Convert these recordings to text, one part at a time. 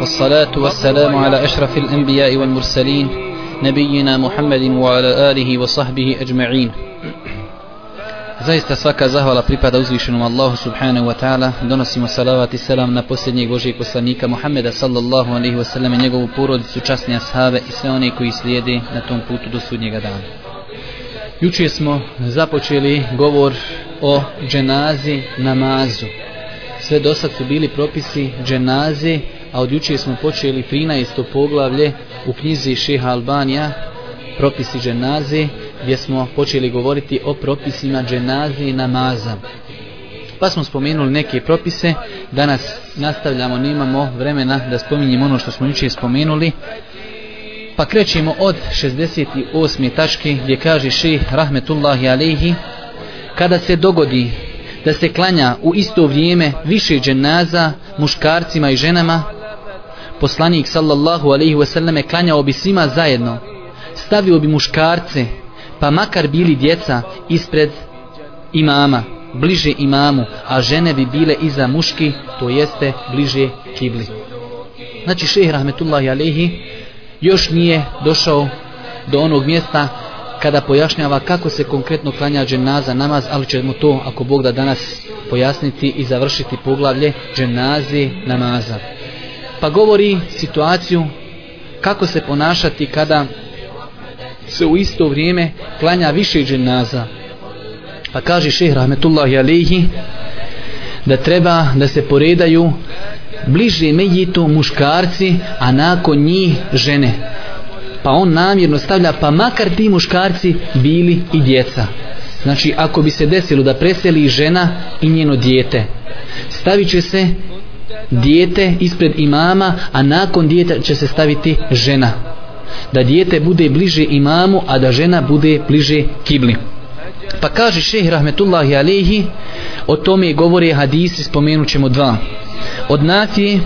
والصلاة والسلام على أشرف الأنبياء والمرسلين نبينا محمد وعلى آله وصحبه أجمعين Zaista svaka zahvala pripada uzvišenom Allahu subhanahu wa ta'ala. Donosimo salavat i salam na posljednjeg Božijeg poslanika Muhammeda sallallahu alaihi wa sallam i njegovu porodicu, časne ashave i sve one koji slijede na tom putu do sudnjega dana. Juče smo započeli govor o dženazi namazu. Sve do sad su bili propisi dženaze, a od juče smo počeli 13. poglavlje u knjizi Šeha Albanija, propisi dženaze, gdje smo počeli govoriti o propisima dženaze i namaza. Pa smo spomenuli neke propise, danas nastavljamo, nemamo vremena da spominjemo ono što smo juče spomenuli, Pa krećemo od 68. tačke gdje kaže šeh rahmetullahi Alehi kada se dogodi da se klanja u isto vrijeme više dženaza muškarcima i ženama poslanik sallallahu alaihi wasallam klanjao bi svima zajedno stavio bi muškarce pa makar bili djeca ispred imama bliže imamu a žene bi bile iza muški to jeste bliže kibli znači šeh rahmetullahi alaihi još nije došao do onog mjesta kada pojašnjava kako se konkretno klanja dženaza namaz, ali ćemo to, ako Bog da danas pojasniti i završiti poglavlje dženaze namaza. Pa govori situaciju kako se ponašati kada se u isto vrijeme klanja više dženaza. Pa kaže šehr Rahmetullahi alihi da treba da se poredaju bliže mejitu muškarci, a nakon njih žene. Pa on namjerno stavlja, pa makar ti muškarci bili i djeca. Znači, ako bi se desilo da preseli žena i njeno dijete, stavit će se dijete ispred imama, a nakon dijeta će se staviti žena. Da dijete bude bliže imamu, a da žena bude bliže kibli. Pa kaže šeh rahmetullahi alehi, o tome govore hadisi, spomenut ćemo dva od Nafije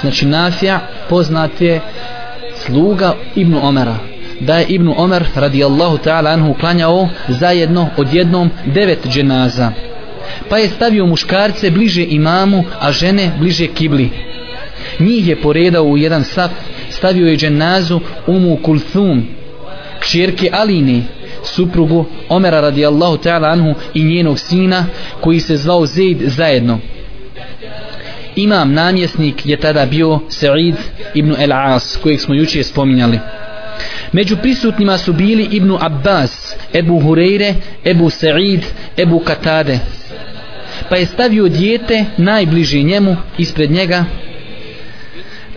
znači Nafija poznat je sluga Ibnu Omera da je Ibnu Omer radijallahu ta'ala anhu klanjao zajedno odjednom devet dženaza pa je stavio muškarce bliže imamu a žene bliže kibli. Njih je poredao u jedan saf stavio je dženazu Umu Kulthum kćerke Aline suprugu Omera radijallahu ta'ala anhu i njenog sina koji se zvao Zaid zajedno. Imam namjesnik je tada bio Sa'id ibn El-As kojeg smo juče spominjali. Među prisutnima su bili ibn Abbas Ebu Hureyre, Ebu Sa'id Ebu Katade pa je stavio dijete najbliži njemu ispred njega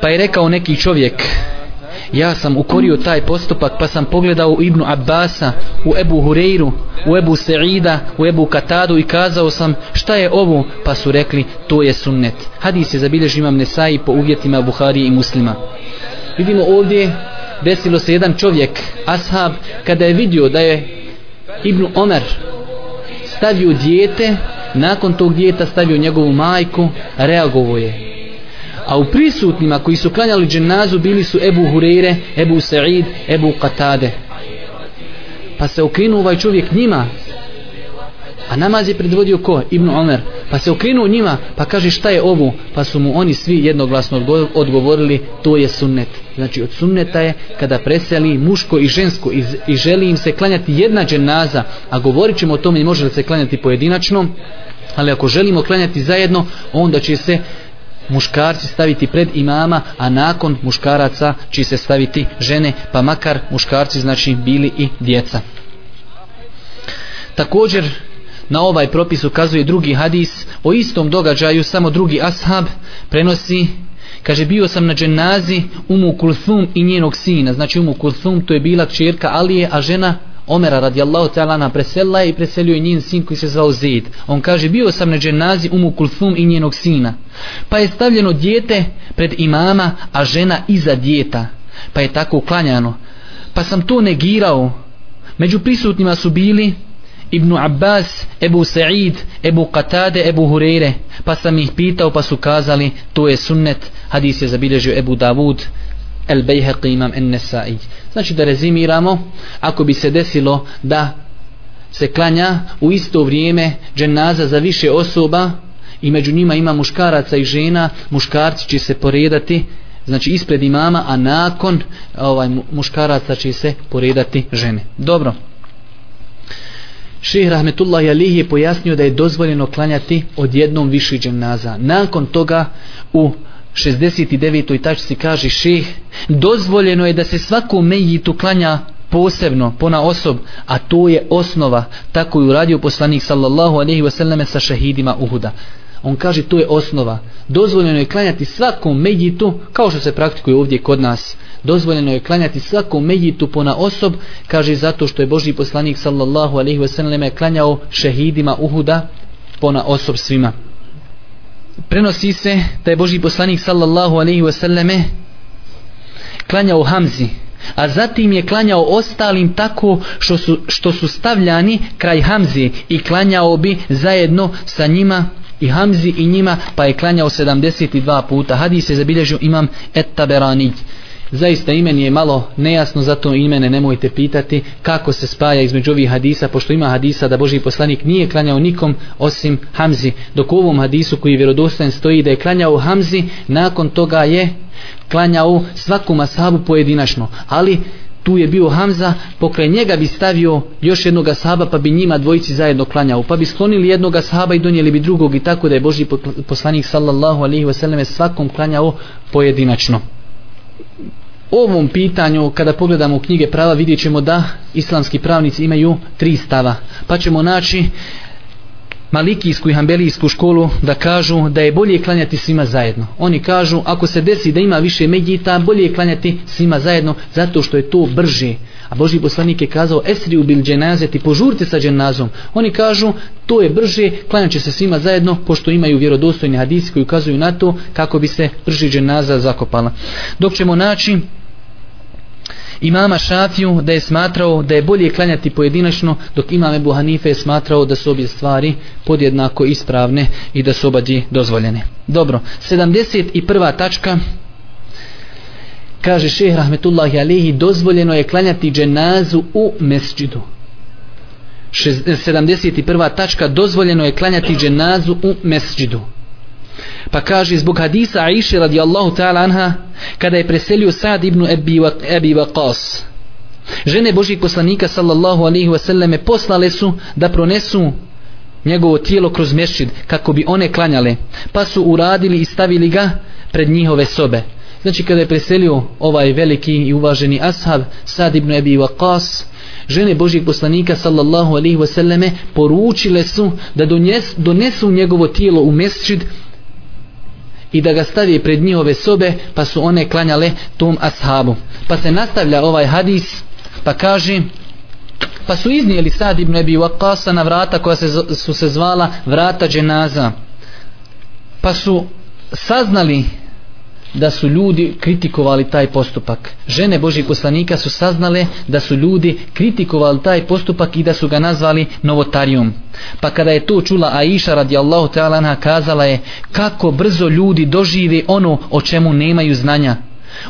pa je rekao neki čovjek ja sam ukorio taj postupak pa sam pogledao u Ibnu Abbasa, u Ebu Hureyru, u Ebu Sa'ida, u Ebu Katadu i kazao sam šta je ovo pa su rekli to je sunnet. Hadis je zabilježi imam Nesai po uvjetima Buhari i muslima. Vidimo ovdje desilo se jedan čovjek, ashab, kada je vidio da je Ibnu Omer stavio dijete, nakon tog dijeta stavio njegovu majku, reagovo je a u prisutnima koji su klanjali dženazu bili su Ebu Hureyre, Ebu Sa'id, Ebu Katade. Pa se okrenuo ovaj čovjek njima, a namaz je predvodio ko? Ibn Omer. Pa se okrenuo njima, pa kaže šta je ovo? Pa su mu oni svi jednoglasno odgovorili, to je sunnet. Znači od sunneta je kada preseli muško i žensko i, i želi im se klanjati jedna dženaza, a govorit ćemo o tome može li se klanjati pojedinačno, ali ako želimo klanjati zajedno, onda će se muškarci staviti pred imama, a nakon muškaraca će se staviti žene, pa makar muškarci znači bili i djeca. Također, na ovaj propis ukazuje drugi hadis, o istom događaju samo drugi ashab prenosi Kaže, bio sam na dženazi Umu Kulthum i njenog sina. Znači, Umu Kulthum to je bila čerka Alije, a žena Omera radijallahu ta'ala na preselila i preselio je njen sin koji se zvao Zid. On kaže, bio sam na dženazi Umu Kulthum i njenog sina. Pa je stavljeno dijete pred imama, a žena iza dijeta. Pa je tako uklanjano. Pa sam to negirao. Među prisutnima su bili Ibn Abbas, Ebu Sa'id, Ebu Qatade, Ebu Hureyre. Pa sam ih pitao pa su kazali, to je sunnet. Hadis je zabilježio Ebu Davud, El Bejheqi imam en Nesai. Znači da rezimiramo, ako bi se desilo da se klanja u isto vrijeme dženaza za više osoba i među njima ima muškaraca i žena, muškarci će se poredati znači ispred imama a nakon ovaj muškaraca će se poredati žene dobro Šehr Rahmetullah Jalih je pojasnio da je dozvoljeno klanjati od jednom viši dženaza. Nakon toga u 69. tačci kaže ših dozvoljeno je da se svaku mejitu klanja posebno, pona osob, a to je osnova, tako je uradio poslanik sallallahu alaihi wasallam sa šehidima Uhuda. On kaže to je osnova. Dozvoljeno je klanjati svakom mejitu, kao što se praktikuje ovdje kod nas. Dozvoljeno je klanjati svakom mejitu pona osob, kaže zato što je Boži poslanik sallallahu alaihi wasallam klanjao šehidima Uhuda pona osob svima. Prenosi se da je Boži poslanik sallallahu alaihi wasallam klanjao Hamzi, a zatim je klanjao ostalim tako što su, što su stavljani kraj Hamzi i klanjao bi zajedno sa njima i Hamzi i njima pa je klanjao 72 puta hadis je zabilježio imam et taberani zaista imen je malo nejasno zato imene nemojte pitati kako se spaja između ovih hadisa pošto ima hadisa da Boži poslanik nije klanjao nikom osim Hamzi dok u ovom hadisu koji je vjerodostojen stoji da je klanjao Hamzi nakon toga je klanjao svaku masabu pojedinačno ali tu je bio Hamza, pokraj njega bi stavio još jednog sahaba pa bi njima dvojici zajedno klanjao. Pa bi sklonili jednog sahaba i donijeli bi drugog i tako da je Boži poslanik sallallahu alaihi wasallam svakom klanjao pojedinačno. Ovom pitanju, kada pogledamo knjige prava, vidjet ćemo da islamski pravnici imaju tri stava. Pa ćemo naći malikijsku i hambelijsku školu da kažu da je bolje klanjati svima zajedno. Oni kažu ako se desi da ima više medjita, bolje je klanjati svima zajedno zato što je to brže. A Boži poslanik je kazao esri ubil dženazeti, požurite sa dženazom. Oni kažu to je brže, klanjat će se svima zajedno pošto imaju vjerodostojni hadisi koji ukazuju na to kako bi se brže dženaza zakopala. Dok ćemo naći imama Šafiju da je smatrao da je bolje klanjati pojedinačno dok imam Ebu Hanife je smatrao da su obje stvari podjednako ispravne i da su obađi dozvoljene. Dobro, 71. tačka kaže šeh Rahmetullahi Alihi dozvoljeno je klanjati dženazu u mesđidu. 71. Eh, tačka dozvoljeno je klanjati dženazu u mesđidu. Pa kaže zbog hadisa Aisha radijallahu ta'ala anha kada je preselio Sa'd ibn Abi, Waqas. Žene Božih poslanika sallallahu alaihi wa sallame poslale su da pronesu njegovo tijelo kroz mešćid kako bi one klanjale. Pa su uradili i stavili ga pred njihove sobe. Znači kada je preselio ovaj veliki i uvaženi ashab Sad ibn Abi Waqas žene Božijeg poslanika sallallahu alaihi wa sallame poručile su da donesu njegovo tijelo u mesčid i da ga stavi pred njihove sobe pa su one klanjale tom ashabu. Pa se nastavlja ovaj hadis pa kaže pa su iznijeli Sad ibn Abi Waqasa na vrata koja se, su se zvala vrata dženaza. Pa su saznali da su ljudi kritikovali taj postupak. Žene Božih poslanika su saznale da su ljudi kritikovali taj postupak i da su ga nazvali novotarijom. Pa kada je to čula Aisha radijallahu ta'ala anha kazala je kako brzo ljudi dožive ono o čemu nemaju znanja.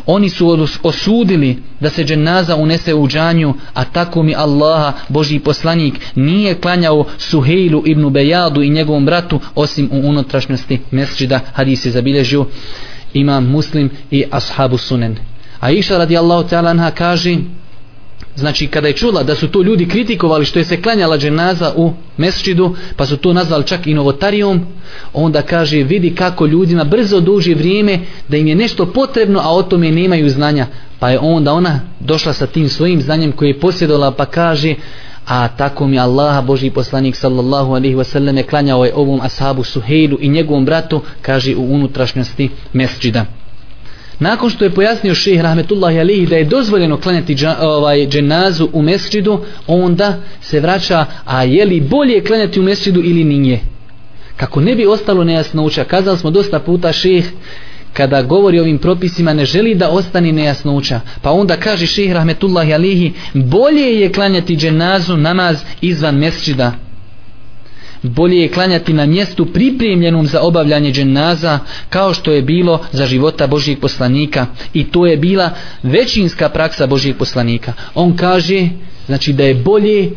Oni su osudili da se dženaza unese u džanju, a tako mi Allaha, Boži poslanik, nije klanjao Suhejlu ibn Bejadu i njegovom bratu, osim u unutrašnjosti mesđida, hadis je zabilježio imam muslim i ashabu sunen. A iša radijallahu ta'ala anha kaže znači kada je čula da su to ljudi kritikovali što je se klanjala dženaza u mesčidu pa su to nazvali čak i novotarijom onda kaže vidi kako ljudima brzo duži vrijeme da im je nešto potrebno a o tome nemaju znanja. Pa je onda ona došla sa tim svojim znanjem koje je posjedovala pa kaže a tako mi Allaha Boži poslanik sallallahu alaihi wasallam klanjao je ovom ashabu Suhejlu i njegovom bratu kaže u unutrašnjosti mesđida nakon što je pojasnio šeheh rahmetullahi alihi da je dozvoljeno klanjati dža, ovaj, dženazu u mesđidu onda se vraća a je li bolje klanjati u mesđidu ili nije? Kako ne bi ostalo nejasnoća, kazali smo dosta puta šeheh kada govori o ovim propisima ne želi da ostani nejasnoća. Pa onda kaže ših rahmetullahi alihi bolje je klanjati dženazu namaz izvan mesčida. Bolje je klanjati na mjestu pripremljenom za obavljanje dženaza kao što je bilo za života Božijeg poslanika. I to je bila većinska praksa Božijeg poslanika. On kaže znači da je bolje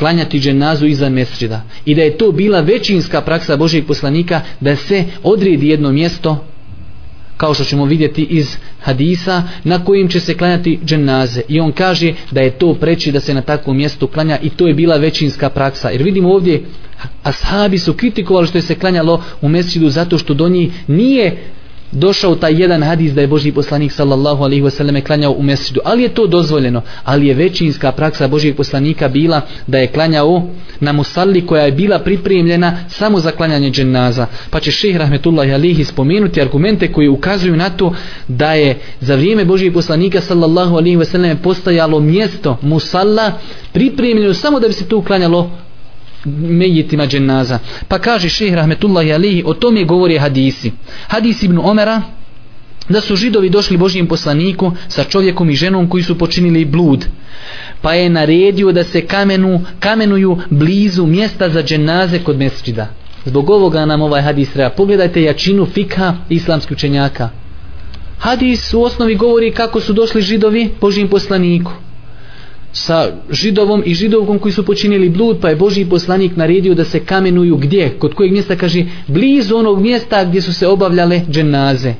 klanjati dženazu iza mesrida i da je to bila većinska praksa Božijeg poslanika da se odredi jedno mjesto kao što ćemo vidjeti iz hadisa na kojim će se klanjati dženaze. I on kaže da je to preći da se na takvom mjestu klanja i to je bila većinska praksa. Jer vidimo ovdje ashabi su kritikovali što je se klanjalo u mesčidu zato što do njih nije došao taj jedan hadis da je Boži poslanik sallallahu alaihi wasallam klanjao u mesidu. ali je to dozvoljeno, ali je većinska praksa Božijeg poslanika bila da je klanjao na musalli koja je bila pripremljena samo za klanjanje dženaza. Pa će šehr rahmetullahi alaihi spomenuti argumente koji ukazuju na to da je za vrijeme Božijeg poslanika sallallahu alaihi wasallam postajalo mjesto musalla pripremljeno samo da bi se tu klanjalo mejitima dženaza. Pa kaže šehr rahmetullahi alihi, o tome govori hadisi. Hadis ibn Omera, da su židovi došli Božijem poslaniku sa čovjekom i ženom koji su počinili blud. Pa je naredio da se kamenu, kamenuju blizu mjesta za dženaze kod mesčida. Zbog ovoga nam ovaj hadis treba. Pogledajte jačinu fikha islamskih učenjaka. Hadis u osnovi govori kako su došli židovi Božijem poslaniku sa židovom i židovkom koji su počinili blud pa je Boži poslanik naredio da se kamenuju gdje, kod kojeg mjesta? Kaže blizu onog mjesta gdje su se obavljale dženaze.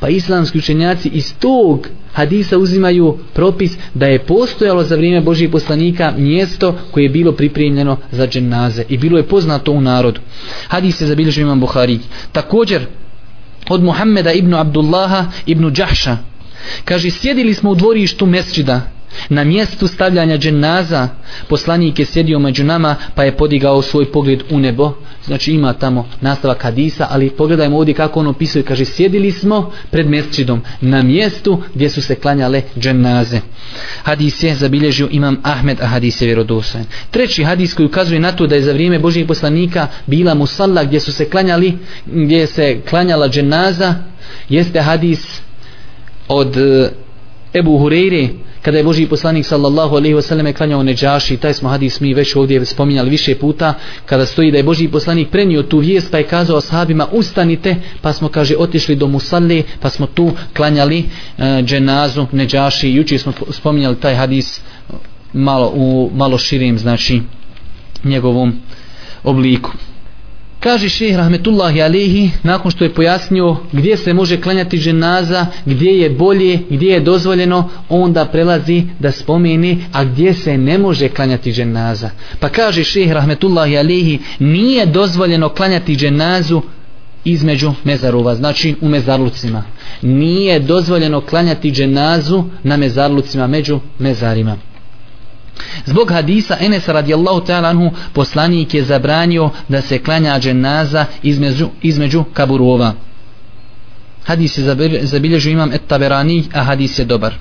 Pa islamski učenjaci iz tog hadisa uzimaju propis da je postojalo za vrijeme Božih poslanika mjesto koje je bilo pripremljeno za dženaze i bilo je poznato u narodu. Hadis se zabilježio imam Buhari. Također od Muhammeda ibn Abdullaha ibn Đahša kaže sjedili smo u dvorištu mesčida Na mjestu stavljanja dženaza poslanik je sjedio među nama pa je podigao svoj pogled u nebo. Znači ima tamo nastavak hadisa, ali pogledajmo ovdje kako on opisuje. Kaže, sjedili smo pred mesčidom na mjestu gdje su se klanjale dženaze. Hadis je zabilježio imam Ahmed, a hadis je vjerodostojen. Treći hadis koji ukazuje na to da je za vrijeme Božih poslanika bila musalla gdje su se klanjali, gdje se klanjala dženaza, jeste hadis od eh, Ebu Hureyre kada je Boži poslanik sallallahu alaihi wasallam klanjao neđaši, taj smo hadis mi već ovdje spominjali više puta, kada stoji da je Boži poslanik prenio tu vijest pa je kazao ashabima ustanite, pa smo kaže otišli do Musalle, pa smo tu klanjali e, dženazu neđaši, jučer smo spominjali taj hadis e, malo u malo širim znači njegovom obliku. Kaže šehr Rahmetullahi Alehi, nakon što je pojasnio gdje se može klanjati ženaza, gdje je bolje, gdje je dozvoljeno, onda prelazi da spomeni, a gdje se ne može klanjati ženaza. Pa kaže šehr Rahmetullahi Alehi, nije dozvoljeno klanjati ženazu između mezarova, znači u mezarlucima. Nije dozvoljeno klanjati dženazu na mezarlucima, među mezarima. Zbog hadisa Enes radijallahu ta'ala anhu poslanik je zabranio da se klanja dženaza između, između kaburova. Hadis je zabilježio imam et taberani, a hadis je dobar.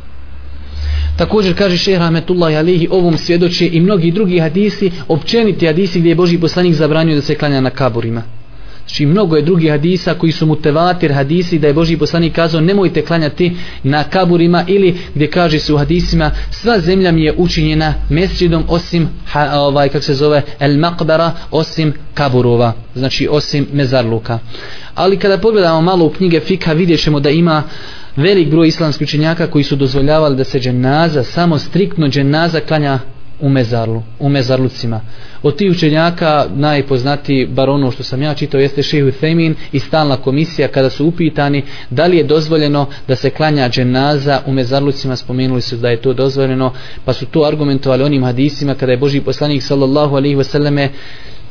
Također kaže šehr Rahmetullahi alihi ovom svjedoče i mnogi drugi hadisi, općeniti hadisi gdje je Boži poslanik zabranio da se klanja na kaburima. Znači mnogo je drugih hadisa koji su mutevatir hadisi da je Boži poslanik kazao nemojte klanjati na kaburima ili gdje kaže se u hadisima sva zemlja mi je učinjena mesjidom osim ha, ovaj kako se zove el maqbara osim kaburova znači osim mezarluka. Ali kada pogledamo malo u knjige fika vidjet da ima velik broj islamskih učenjaka koji su dozvoljavali da se dženaza samo striktno dženaza klanja u mezarlu, u mezarlucima. Od tih učenjaka najpoznatiji bar ono što sam ja čitao jeste Šehu Femin i stalna komisija kada su upitani da li je dozvoljeno da se klanja dženaza u mezarlucima spomenuli su da je to dozvoljeno pa su to argumentovali onim hadisima kada je Boži poslanik sallallahu alaihi wasallame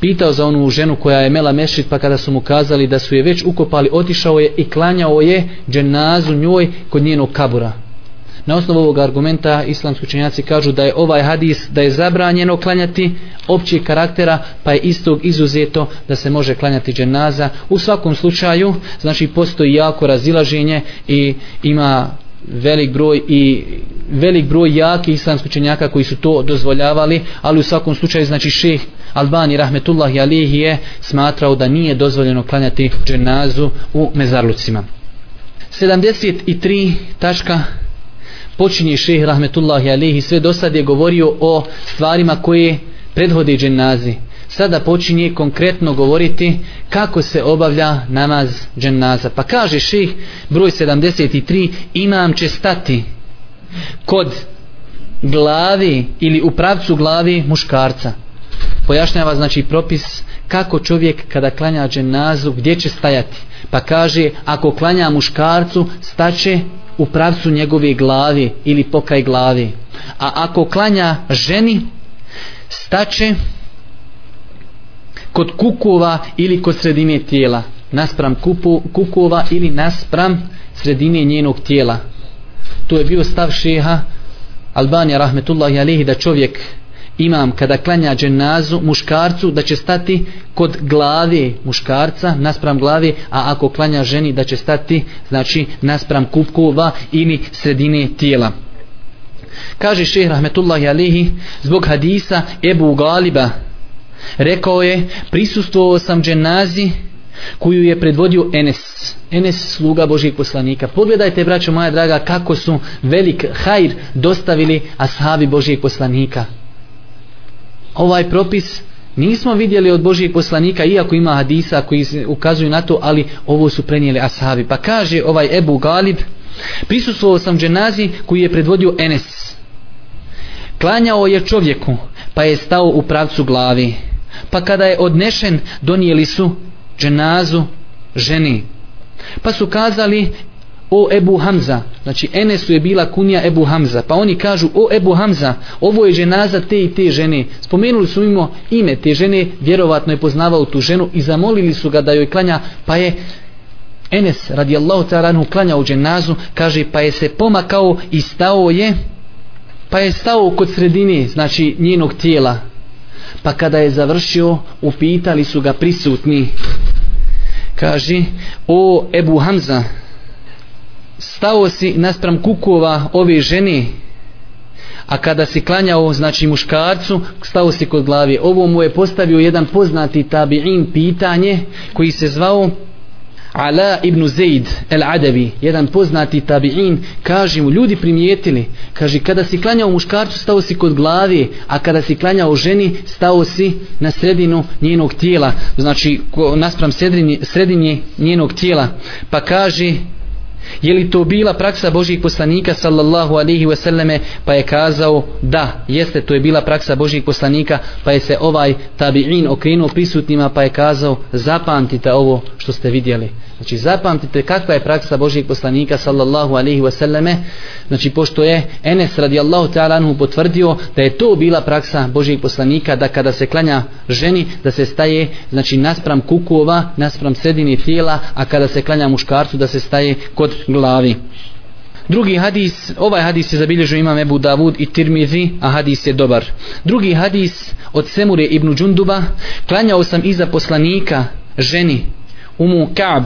pitao za onu ženu koja je mela mešit pa kada su mu kazali da su je već ukopali otišao je i klanjao je dženazu njoj kod njenog kabura Na osnovu ovog argumenta islamski učenjaci kažu da je ovaj hadis da je zabranjeno klanjati općih karaktera pa je istog izuzeto da se može klanjati dženaza. U svakom slučaju znači postoji jako razilaženje i ima velik broj i velik broj jakih islamskih učenjaka koji su to dozvoljavali, ali u svakom slučaju znači šeh Albani rahmetullahi alihi je smatrao da nije dozvoljeno klanjati dženazu u mezarlucima. 73 tačka počinje šehr rahmetullahi alihi sve do sad je govorio o stvarima koje prethode dženazi sada počinje konkretno govoriti kako se obavlja namaz dženaza pa kaže šeh broj 73 imam će stati kod glavi ili u pravcu glavi muškarca. Pojašnjava znači propis kako čovjek kada klanja dženazu gdje će stajati. Pa kaže ako klanja muškarcu staće u pravcu njegove glave ili pokaj glave. A ako klanja ženi staće kod kukova ili kod sredine tijela naspram kupu, kukova ili naspram sredine njenog tijela. To je bio stav šeha Albanija rahmetullahi alihi da čovjek imam kada klanja dženazu muškarcu da će stati kod glave muškarca naspram glave a ako klanja ženi da će stati znači naspram kupkova ili sredine tijela. Kaže šeh rahmetullahi alihi zbog hadisa Ebu Galiba rekao je prisustvovao sam dženazi koju je predvodio Enes. Enes sluga Božijeg poslanika. Pogledajte braćo moja draga kako su velik hajr dostavili ashabi Božijeg poslanika ovaj propis nismo vidjeli od Božijeg poslanika iako ima hadisa koji ukazuju na to ali ovo su prenijeli ashabi. Pa kaže ovaj Ebu Galib prisustvovao sam dženazi koji je predvodio Enes. Klanjao je čovjeku pa je stao u pravcu glavi. Pa kada je odnešen donijeli su dženazu ženi. Pa su kazali o Ebu Hamza znači Enesu je bila kunija Ebu Hamza pa oni kažu o Ebu Hamza ovo je ženaza te i te žene. Spomenuli su mimo ime te žene vjerovatno je poznavao tu ženu i zamolili su ga da joj klanja pa je Enes radijallahu ta'ala klanja u dženazu kaže pa je se pomakao i stao je pa je stao kod sredine znači njenog tijela. Pa kada je završio upitali su ga prisutni. Kaže o Ebu Hamza stao si naspram kukova ove žene a kada si klanjao znači muškarcu stao si kod glave. Ovo mu je postavio jedan poznati tabi'in pitanje koji se zvao Ala ibn Zaid el-Adabi, jedan poznati tabi'in, kaže mu, ljudi primijetili, kaže, kada si klanjao muškarcu, stao si kod glavi, a kada si klanjao ženi, stao si na sredinu njenog tijela, znači, naspram sredini, sredinje njenog tijela, pa kaže, Je li to bila praksa Božijeg poslanika sallallahu alaihi wasallame pa je kazao da, jeste to je bila praksa Božijeg poslanika pa je se ovaj tabi'in okrenuo prisutnima pa je kazao zapamtite ovo što ste vidjeli. Znači zapamtite kakva je praksa Božijeg poslanika sallallahu alaihi wasallame znači pošto je Enes radijallahu ta'ala anhu potvrdio da je to bila praksa Božijeg poslanika da kada se klanja ženi da se staje znači naspram kukova, naspram sredini tijela a kada se klanja muškarcu da se staje kod glavi. Drugi hadis, ovaj hadis je zabilježio imam Ebu Davud i Tirmizi, a hadis je dobar. Drugi hadis od Semure ibn Džunduba, klanjao sam iza poslanika ženi Umu Ka'b,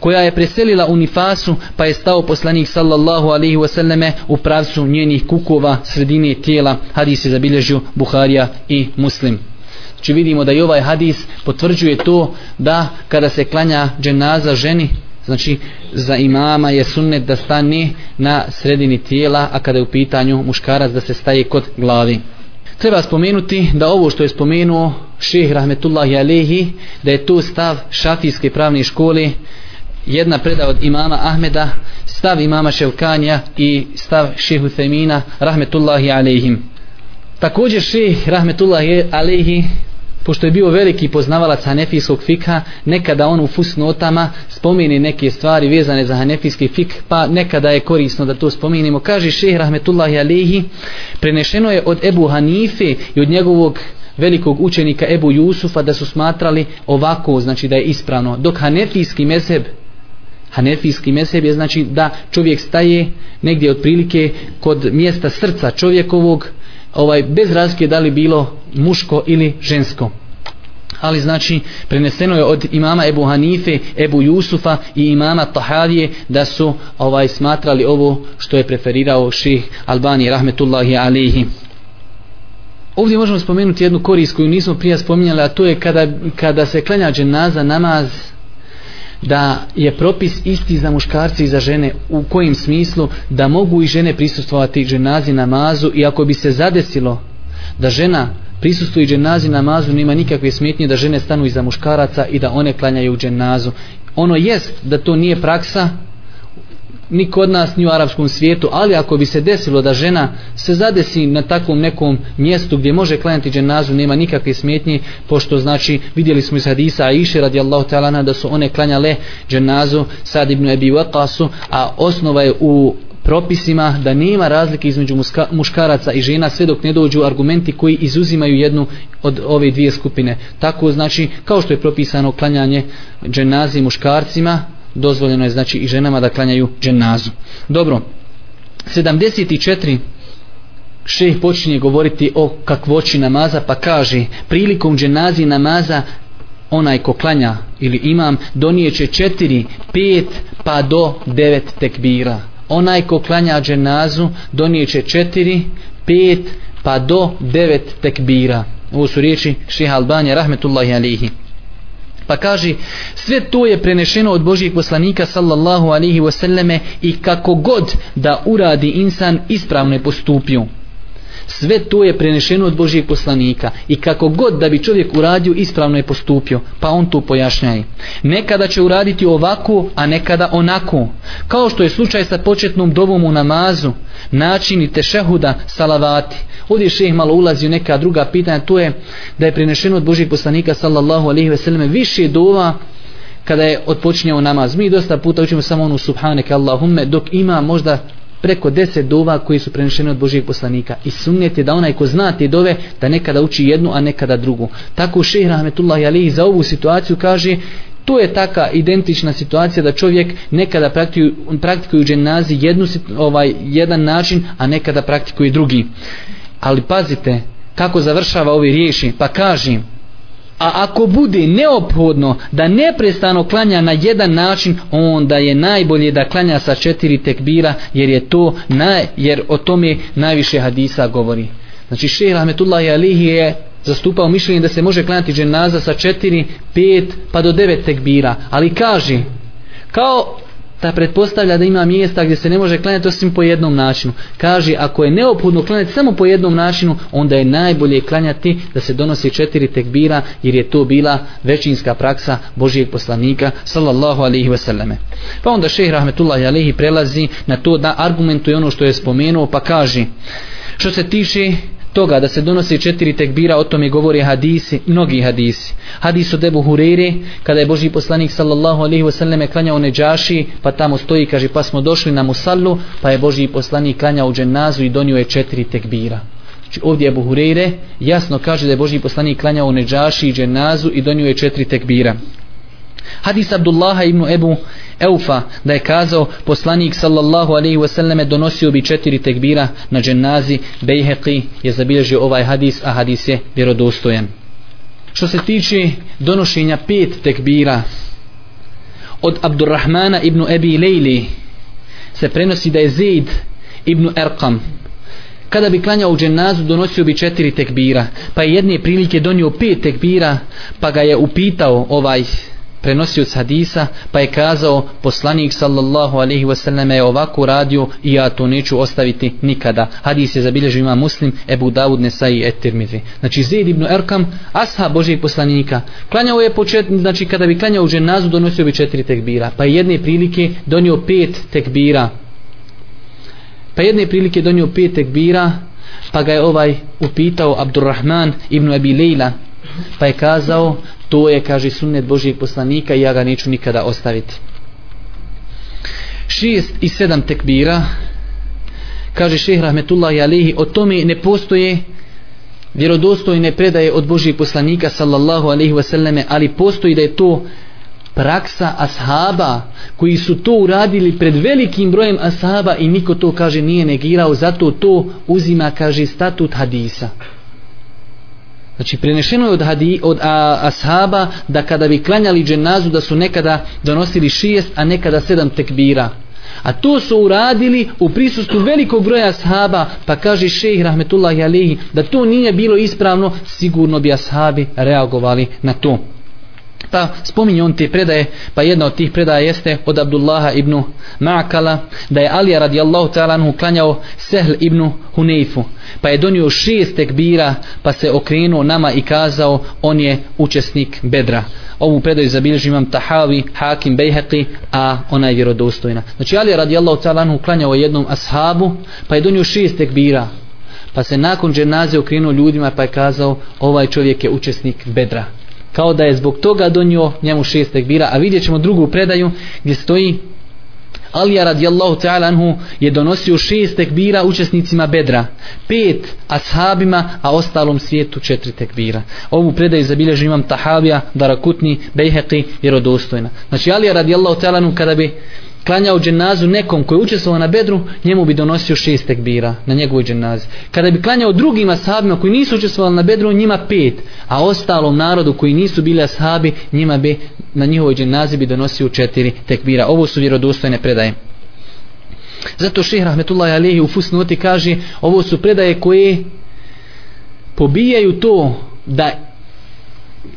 koja je preselila u Nifasu, pa je stao poslanik sallallahu alaihi wasallame u pravcu njenih kukova sredine tijela. Hadis je zabilježio Buharija i Muslim. Znači vidimo da i ovaj hadis potvrđuje to da kada se klanja dženaza ženi, znači za imama je sunnet da stane na sredini tijela a kada je u pitanju muškarac da se staje kod glavi treba spomenuti da ovo što je spomenuo šeh rahmetullahi alehi da je to stav šafijske pravne škole jedna preda od imama Ahmeda stav imama Ševkanja i stav šehu Femina, rahmetullahi alehim također šeh rahmetullahi alehi pošto je bio veliki poznavalac hanefijskog fikha, nekada on u fusnotama spomeni neke stvari vezane za hanefijski fik, pa nekada je korisno da to spomenimo. Kaže šeh, Rahmetullahi Alehi, prenešeno je od Ebu Hanife i od njegovog velikog učenika Ebu Jusufa da su smatrali ovako, znači da je ispravno. Dok hanefijski mezheb Hanefijski mezheb je znači da čovjek staje negdje otprilike kod mjesta srca čovjekovog, ovaj bez razlike da li bilo muško ili žensko ali znači preneseno je od imama Ebu Hanife, Ebu Jusufa i imama Tahavije da su ovaj smatrali ovo što je preferirao ših Albani rahmetullahi alihi. Ovdje možemo spomenuti jednu korist koju nismo prije spominjali, a to je kada, kada se klanja dženaza namaz da je propis isti za muškarce i za žene u kojim smislu da mogu i žene prisustvovati dženazi namazu i ako bi se zadesilo da žena prisustuje dženazi namazu nema nikakve smetnje da žene stanu iza muškaraca i da one klanjaju dženazu. Ono jest da to nije praksa ni kod nas ni u arapskom svijetu, ali ako bi se desilo da žena se zadesi na takvom nekom mjestu gdje može klanjati dženazu, nema nikakve smetnje, pošto znači vidjeli smo iz hadisa Aisha radijallahu ta'ala da su one klanjale dženazu Sad ibn Abi Waqasu, a osnova je u propisima da nema razlike između muska, muškaraca i žena sve dok ne dođu argumenti koji izuzimaju jednu od ove dvije skupine. Tako znači kao što je propisano klanjanje dženazi muškarcima, dozvoljeno je znači i ženama da klanjaju dženazu. Dobro, 74 šeh počinje govoriti o kakvoći namaza pa kaže prilikom dženazi namaza onaj ko klanja ili imam donijeće 4, 5 pa do 9 tekbira. Onaj ko klanja dženazu donijeće 4, 5 pa do 9 tekbira. Ovo su riječi šeha Albanija rahmetullahi alihi pa kaže sve to je prenešeno od Božijeg poslanika sallallahu alihi wasallame i kako god da uradi insan ispravno je postupio sve to je prenešeno od Božijeg poslanika i kako god da bi čovjek uradio ispravno je postupio pa on to pojašnjaje. Nekada će uraditi ovako a nekada onako. Kao što je slučaj sa početnom dovom u namazu načini tešehuda salavati. Ovdje šeh malo ulazi u neka druga pitanja to je da je prenešeno od Božijeg poslanika sallallahu alaihi ve selleme više dova kada je odpočinjao namaz. Mi dosta puta učimo samo onu subhaneke Allahumme dok ima možda preko deset dova koji su prenešeni od Božijeg poslanika. I sunnijete da onaj ko zna te dove da nekada uči jednu a nekada drugu. Tako šehr Rahmetullahi Alihi za ovu situaciju kaže to je taka identična situacija da čovjek nekada praktikuju, praktikuju dženazi jednu, ovaj, jedan način a nekada praktikuje drugi. Ali pazite kako završava ovi riješi pa kažem a ako bude neophodno da neprestano klanja na jedan način onda je najbolje da klanja sa četiri tekbira jer je to naj, jer o tome najviše hadisa govori. Znači šehr Ahmetullahi Alihi je zastupao mišljenje da se može klanjati dženaza sa četiri, pet pa do devet tekbira. Ali kaže kao ta pretpostavlja da ima mjesta gdje se ne može klanjati osim po jednom načinu. Kaže, ako je neophodno klanjati samo po jednom načinu, onda je najbolje klanjati da se donosi četiri tekbira, jer je to bila većinska praksa Božijeg poslanika, sallallahu alihi wasallame. Pa onda šeh rahmetullahi alihi prelazi na to da argumentuje ono što je spomenuo, pa kaže, što se tiše toga da se donosi četiri tekbira o tome govori hadisi, mnogi hadisi. Hadis od Ebu Hureyre kada je Boži poslanik sallallahu alaihi wasallam klanjao neđaši pa tamo stoji kaže pa smo došli na musallu pa je Boži poslanik klanjao u dženazu i donio je četiri tekbira. Znači ovdje Ebu Hureyre jasno kaže da je Boži poslanik klanjao u neđaši i dženazu i donio je četiri tekbira. Hadis Abdullaha ibn Ebu Eufa da je kazao poslanik sallallahu alaihi wasallam donosio bi četiri tekbira na dženazi Bejheqi je zabilježio ovaj hadis a hadis je vjerodostojan. Što se tiče donošenja pet tekbira od Abdurrahmana ibn Ebi Lejli se prenosi da je Zaid ibn Erkam kada bi klanjao u dženazu donosio bi četiri tekbira pa je jedne prilike donio pet tekbira pa ga je upitao ovaj prenosioc hadisa pa je kazao poslanik sallallahu alaihi wasallam je ovako radio i ja to neću ostaviti nikada. Hadis je zabilježio ima muslim Ebu Dawud Nesai et Tirmidhi znači Zaid ibn Erkam asha Božijeg poslanika klanjao je počet, znači kada bi klanjao u donosio bi četiri tekbira. Pa je jedne prilike donio pet tekbira. Pa jedne prilike donio pet tekbira pa ga je ovaj upitao Abdurrahman ibn Abi Leila pa je kazao to je kaže sunnet Božijeg poslanika i ja ga neću nikada ostaviti. Šest i sedam tekbira. Kaže šehr Rahmetullahi alihi o tome ne postoje vjerodostojne predaje od Božijeg poslanika sallallahu alaihi wasallame ali postoji da je to praksa ashaba koji su to uradili pred velikim brojem ashaba i niko to kaže nije negirao. Zato to uzima kaže statut hadisa. Znači prenešeno je od, hadi, od a, ashaba da kada bi klanjali dženazu da su nekada donosili šijest, a nekada sedam tekbira. A to su uradili u prisustvu velikog broja ashaba, pa kaže šejh rahmetullahi alihi da to nije bilo ispravno, sigurno bi ashabi reagovali na to pa spominje on te predaje pa jedna od tih predaja jeste od Abdullaha ibn Ma'kala da je Alija radijallahu ta'ala anhu klanjao Sehl ibn Huneifu pa je donio šest tekbira pa se okrenuo nama i kazao on je učesnik Bedra ovu predaju zabilježi imam Tahavi, Hakim, Bejheqi, a ona je vjerodostojna. Znači Ali radijallahu ta'ala anhu klanjao jednom ashabu, pa je donio šest tekbira. Pa se nakon dženaze okrenuo ljudima pa je kazao ovaj čovjek je učesnik Bedra. Kao da je zbog toga donio njemu šest tekbira, a vidjet ćemo drugu predaju gdje stoji Alija radijallahu ta'ala anhu je donosio šest tekbira učesnicima Bedra, pet ashabima, a ostalom svijetu četiri tekbira. Ovu predaju zabilježu imam Tahavija, Darakutni, Bejheqi, vjerodostojna. Znači Alija radijallahu ta'ala anhu kada bi klanjao dženazu nekom koji učestvovao na bedru, njemu bi donosio šest tekbira na njegovoj dženazi. Kada bi klanjao drugim ashabima koji nisu učestvovali na bedru, njima pet, a ostalom narodu koji nisu bili ashabi, njima bi na njihovoj dženazi bi donosio četiri tekbira. Ovo su vjerodostojne predaje. Zato šehr Rahmetullahi Alehi u Fusnoti kaže, ovo su predaje koje pobijaju to da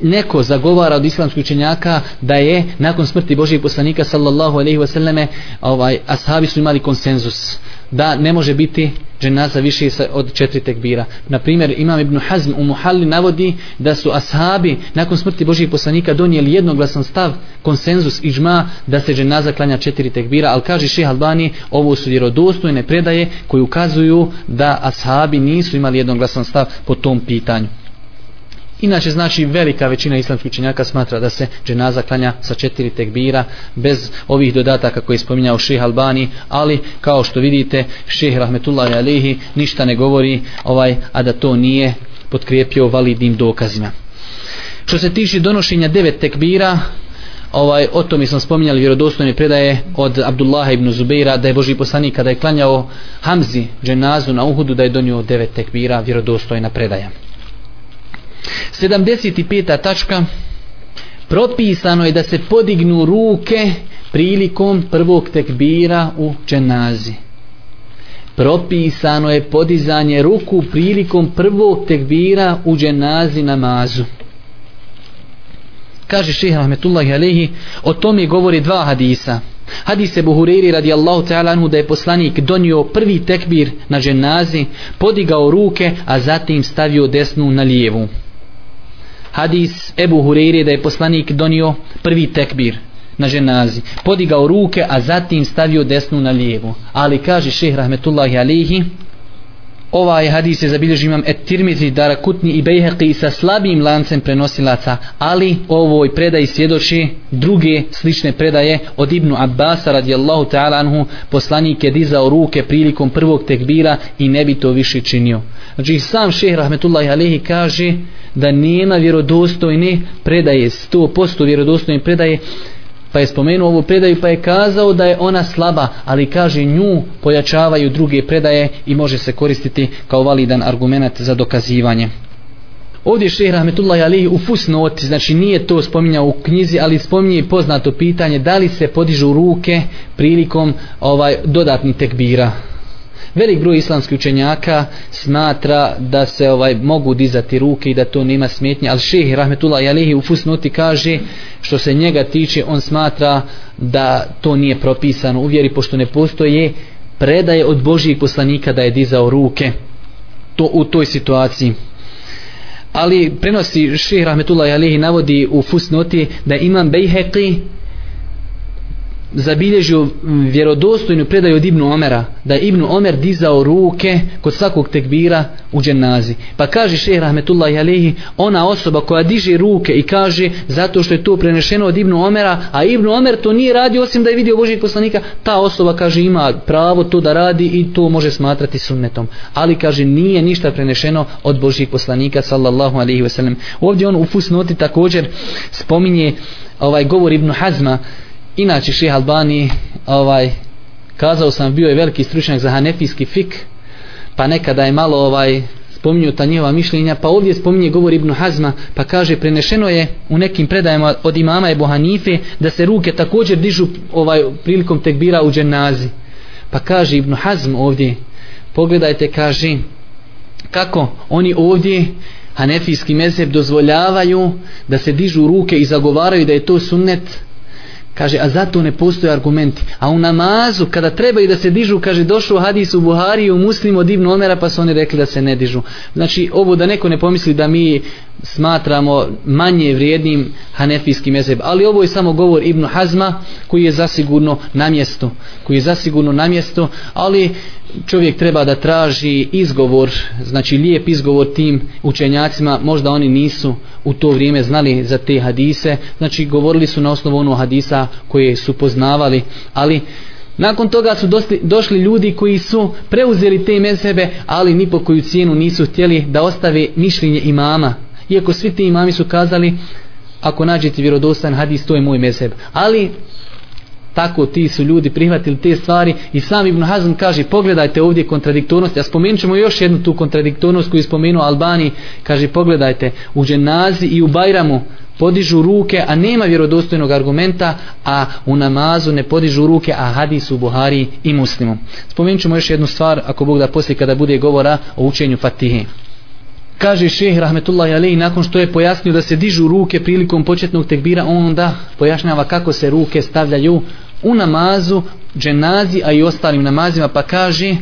neko zagovara od islamskih učenjaka da je nakon smrti Božijeg poslanika sallallahu alejhi ve selleme ovaj ashabi su imali konsenzus da ne može biti dženaza više od četiri tekbira. Na primjer, Imam Ibn Hazm u Muhalli navodi da su ashabi nakon smrti Božijeg poslanika donijeli jednoglasan stav, konsenzus i džma da se dženaza klanja četiri tekbira, ali kaže Šeha Albani, ovo su vjerodostojne predaje koji ukazuju da ashabi nisu imali jednoglasan stav po tom pitanju. Inače znači velika većina islamskih učenjaka smatra da se dženaza klanja sa četiri tekbira bez ovih dodataka koje je spominjao Šejh Albani, ali kao što vidite šeh Rahmetullahi Alihi ništa ne govori ovaj a da to nije potkrijepio validnim dokazima. Što se tiče donošenja devet tekbira, ovaj o tome smo spominjali vjerodostojne predaje od Abdullaha ibn Zubeira da je Boži poslanik kada je klanjao Hamzi dženazu na Uhudu da je donio devet tekbira vjerodostojna predaja. 75. tačka. Propisano je da se podignu ruke prilikom prvog tekbira u dženazi. Propisano je podizanje ruku prilikom prvog tekbira u dženazi namazu. Kaže šeha rahmetullahi alehi o tome govori dva hadisa. Hadis se Buhuriri radijallahu ta'ala anhu da je poslanik donio prvi tekbir na dženazi, podigao ruke, a zatim stavio desnu na lijevu hadis Ebu Hureyre da je poslanik donio prvi tekbir na ženazi, podigao ruke, a zatim stavio desnu na lijevu. Ali kaže šehr rahmetullahi alihi, ovaj hadis je zabilježio imam et tirmizi darakutni i bejheqi sa slabim lancem prenosilaca, ali ovoj predaji svjedoči druge slične predaje od Ibnu Abbasa radijallahu ta'ala anhu, poslanik je dizao ruke prilikom prvog tekbira i ne bi to više činio. Znači sam šeh rahmetullahi alihi kaže, da nema vjerodostojne predaje, 100% vjerodostojne predaje, pa je spomenuo ovu predaju pa je kazao da je ona slaba, ali kaže nju pojačavaju druge predaje i može se koristiti kao validan argument za dokazivanje. Ovdje šeh Rahmetullahi Ali u fusnoti, znači nije to spominjao u knjizi, ali spominje poznato pitanje da li se podižu ruke prilikom ovaj dodatni tekbira velik broj islamskih učenjaka smatra da se ovaj mogu dizati ruke i da to nema smetnje, ali šehi rahmetullah Jalehi u fusnoti kaže što se njega tiče, on smatra da to nije propisano u vjeri, pošto ne postoje predaje od Božijeg poslanika da je dizao ruke. To u toj situaciji. Ali prenosi šehi rahmetullah Jalehi navodi u fusnoti da imam bejheqi zabilježio vjerodostojnu predaju od Ibnu Omera, da je Ibnu Omer dizao ruke kod svakog tekbira u dženazi. Pa kaže šehr Rahmetullahi Alehi, ona osoba koja diže ruke i kaže zato što je to prenešeno od Ibnu Omera, a Ibnu Omer to nije radio osim da je vidio Božijeg poslanika, ta osoba kaže ima pravo to da radi i to može smatrati sunnetom. Ali kaže nije ništa prenešeno od Božijeg poslanika sallallahu alaihi wasallam. Ovdje on u fusnoti također spominje ovaj govor Ibnu Hazma inače ših Albani ovaj kazao sam bio je veliki stručnjak za hanefijski fik pa nekada je malo ovaj spominju ta njihova mišljenja pa ovdje spominje govor Ibn Hazma pa kaže prenešeno je u nekim predajama od imama Ebu Hanife da se ruke također dižu ovaj prilikom tekbira u dženazi. Pa kaže Ibn Hazm ovdje pogledajte kaže kako oni ovdje Hanefijski mezheb dozvoljavaju da se dižu ruke i zagovaraju da je to sunnet Kaže, a zato ne postoje argumenti. A u namazu, kada treba i da se dižu, kaže, došao hadis u Buhari u muslimu od Ibnu Omera, pa su oni rekli da se ne dižu. Znači, ovo da neko ne pomisli da mi smatramo manje vrijednim hanefijski mezheb. Ali ovo je samo govor Ibn Hazma, koji je zasigurno na mjestu. Koji je zasigurno na mjestu, ali čovjek treba da traži izgovor, znači lijep izgovor tim učenjacima, možda oni nisu u to vrijeme znali za te hadise, znači govorili su na osnovu onog hadisa koje su poznavali, ali nakon toga su došli, došli ljudi koji su preuzeli te mezhebe, ali ni po koju cijenu nisu htjeli da ostave mišljenje imama. Iako svi ti imami su kazali, ako nađete vjerodostan hadis, to je moj mezheb. Ali tako ti su ljudi prihvatili te stvari. I sam Ibn Hazm kaže pogledajte ovdje kontradiktornost a spomenut ćemo još jednu tu kontradiktornost koju je spomenuo Albani. Kaže pogledajte u dženazi i u Bajramu podižu ruke a nema vjerodostojnog argumenta a u namazu ne podižu ruke a hadis u Buhari i muslimu. Spomenut ćemo još jednu stvar ako Bog da poslije kada bude govora o učenju Fatihe. Kaže šeh rahmetullahi alejhi nakon što je pojasnio da se dižu ruke prilikom početnog tekbira, onda pojašnjava kako se ruke stavljaju u namazu, dženazi, a i ostalim namazima, pa kaže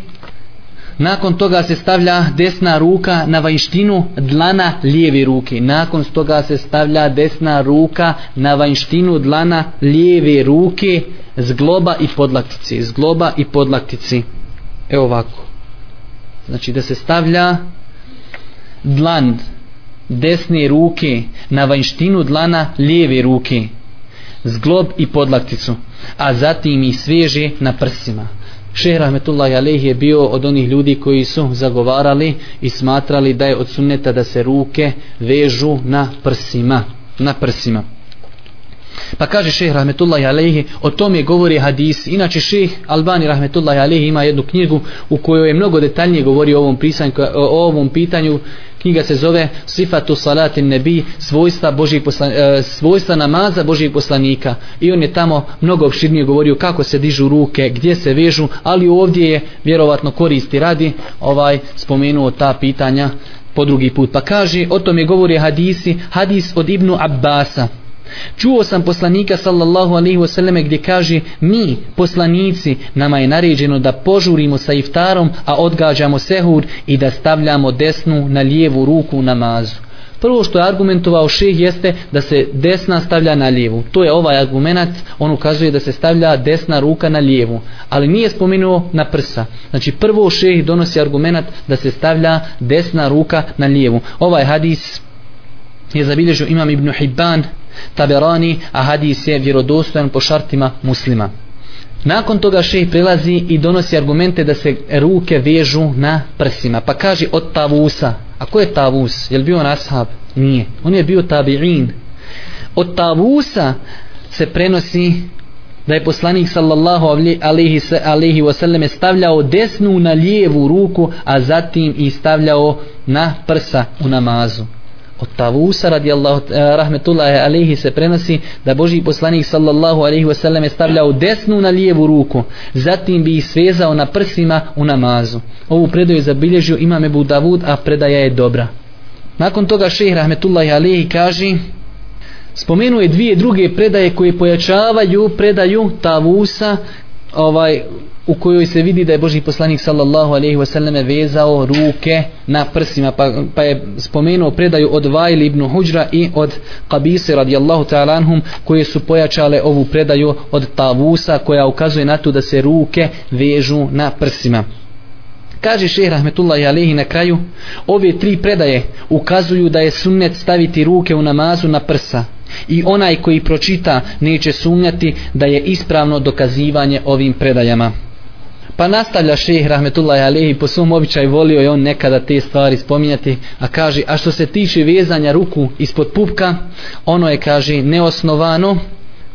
nakon toga se stavlja desna ruka na vanjštinu dlana lijeve ruke. Nakon toga se stavlja desna ruka na vanjštinu dlana lijeve ruke zgloba i podlaktici. Zgloba i podlaktici. Evo ovako. Znači da se stavlja dlan desne ruke na vanjštinu dlana lijeve ruke zglob i podlakticu a zatim i sveže na prsima Šehr Rahmetullahi Aleyhi je bio od onih ljudi koji su zagovarali i smatrali da je od sunneta da se ruke vežu na prsima na prsima Pa kaže šeh rahmetullahi alehi, o tome govori hadis. Inače šeh Albani rahmetullahi alehi ima jednu knjigu u kojoj je mnogo detaljnije govori o ovom, pisanju, o ovom pitanju. Knjiga se zove Sifatu salati nebi, svojstva, Božih poslan, e, svojstva namaza Božih poslanika. I on je tamo mnogo opširnije govorio kako se dižu ruke, gdje se vežu, ali ovdje je vjerovatno koristi radi ovaj spomenuo ta pitanja po drugi put. Pa kaže, o tome govori hadisi, hadis od Ibnu Abbasa. Čuo sam poslanika sallallahu alaihi wasallam gdje kaže mi poslanici nama je naređeno da požurimo sa iftarom a odgađamo sehur i da stavljamo desnu na lijevu ruku u namazu. Prvo što je argumentovao šeh jeste da se desna stavlja na lijevu. To je ovaj argument, on ukazuje da se stavlja desna ruka na lijevu. Ali nije spomenuo na prsa. Znači prvo šeh donosi argument da se stavlja desna ruka na lijevu. Ovaj hadis je zabilježio imam Ibn Hibban Taberani, a hadis je vjerodostojan po šartima muslima. Nakon toga šejh prelazi i donosi argumente da se ruke vežu na prsima. Pa kaže od tavusa. A ko je tavus? Je li bio on ashab? Nije. On je bio tabi'in. Od tavusa se prenosi da je poslanik sallallahu alaihi, alaihi wasallam stavljao desnu na lijevu ruku, a zatim i stavljao na prsa u namazu od Tavusa radijallahu eh, rahmetullahi alejhi se prenosi da Boži poslanik sallallahu alejhi ve sellem stavljao desnu na lijevu ruku zatim bi ih svezao na prsima u namazu. Ovu predaju zabilježio imam Ebu Davud a predaja je dobra. Nakon toga šejh rahmetullahi alejhi kaže spomenuje dvije druge predaje koje pojačavaju predaju Tavusa ovaj u kojoj se vidi da je Boži poslanik sallallahu alejhi ve selleme vezao ruke na prsima pa, pa je spomenuo predaju od Vail ibn Hujra i od Qabise radijallahu ta'ala anhum koje su pojačale ovu predaju od Tavusa koja ukazuje na to da se ruke vežu na prsima. Kaže šeh rahmetullahi alejhi na kraju ove tri predaje ukazuju da je sunnet staviti ruke u namazu na prsa i onaj koji pročita neće sumnjati da je ispravno dokazivanje ovim predajama. Pa nastavlja šeheh rahmetullahi alehi po svom običaju volio je on nekada te stvari spominjati a kaže a što se tiče vezanja ruku ispod pupka ono je kaže neosnovano